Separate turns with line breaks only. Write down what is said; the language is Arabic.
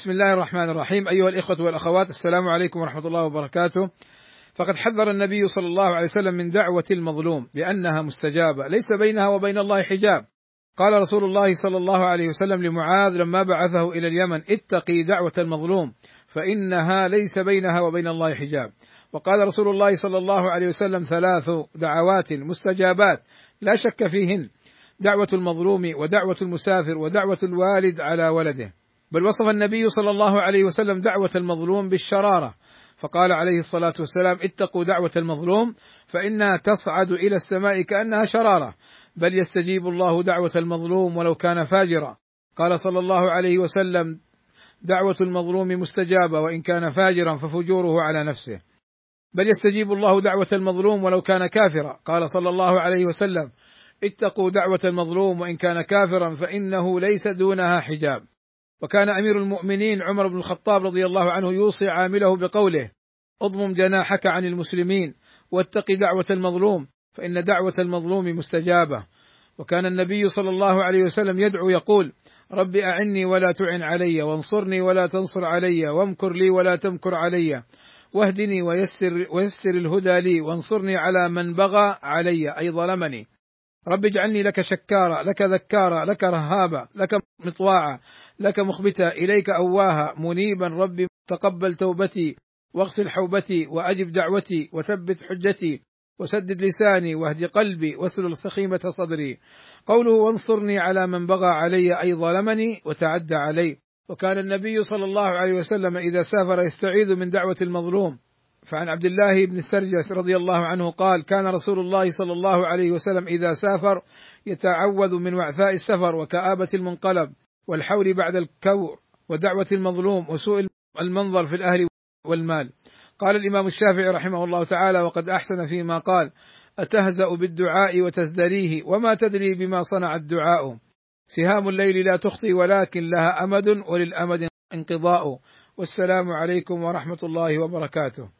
بسم الله الرحمن الرحيم. أيها الإخوة والأخوات السلام عليكم ورحمة الله وبركاته. فقد حذر النبي صلى الله عليه وسلم من دعوة المظلوم لأنها مستجابة ليس بينها وبين الله حجاب. قال رسول الله صلى الله عليه وسلم لمعاذ لما بعثه إلى اليمن اتقي دعوة المظلوم فإنها ليس بينها وبين الله حجاب. وقال رسول الله صلى الله عليه وسلم ثلاث دعوات مستجابات لا شك فيهن دعوة المظلوم ودعوة المسافر ودعوة الوالد على ولده. بل وصف النبي صلى الله عليه وسلم دعوة المظلوم بالشرارة. فقال عليه الصلاة والسلام اتقوا دعوة المظلوم فإنها تصعد إلى السماء كأنها شرارة. بل يستجيب الله دعوة المظلوم ولو كان فاجرا. قال صلى الله عليه وسلم دعوة المظلوم مستجابة وإن كان فاجرا ففجوره على نفسه. بل يستجيب الله دعوة المظلوم ولو كان كافرا. قال صلى الله عليه وسلم اتقوا دعوة المظلوم وإن كان كافرا فإنه ليس دونها حجاب. وكان أمير المؤمنين عمر بن الخطاب رضي الله عنه يوصي عامله بقوله اضمم جناحك عن المسلمين واتق دعوة المظلوم فإن دعوة المظلوم مستجابة. وكان النبي صلى الله عليه وسلم يدعو يقول رب أعني ولا تعن علي وانصرني ولا تنصر علي وامكر لي ولا تمكر علي واهدني ويسر ويسر الهدى لي وانصرني على من بغى علي أي ظلمني. رب اجعلني لك شكارا لك ذكارا لك رهابا لك مطواعا لك مخبتا إليك أواها منيبا ربي تقبل توبتي واغسل حوبتي وأجب دعوتي وثبت حجتي وسدد لساني واهد قلبي واسلل سخيمة صدري. قوله وانصرني على من بغى علي أي ظلمني وتعدى علي. وكان النبي صلى الله عليه وسلم إذا سافر يستعيذ من دعوة المظلوم. فعن عبد الله بن سرجس رضي الله عنه قال كان رسول الله صلى الله عليه وسلم إذا سافر يتعوذ من وعثاء السفر وكآبة المنقلب والحول بعد الكور ودعوة المظلوم وسوء المنظر في الأهل والمال. قال الإمام الشافعي رحمه الله تعالى وقد أحسن فيما قال أتهزأ بالدعاء وتزدريه وما تدري بما صنع الدعاء. سهام الليل لا تخطي ولكن لها أمد وللأمد انقضاء. والسلام عليكم ورحمة الله وبركاته.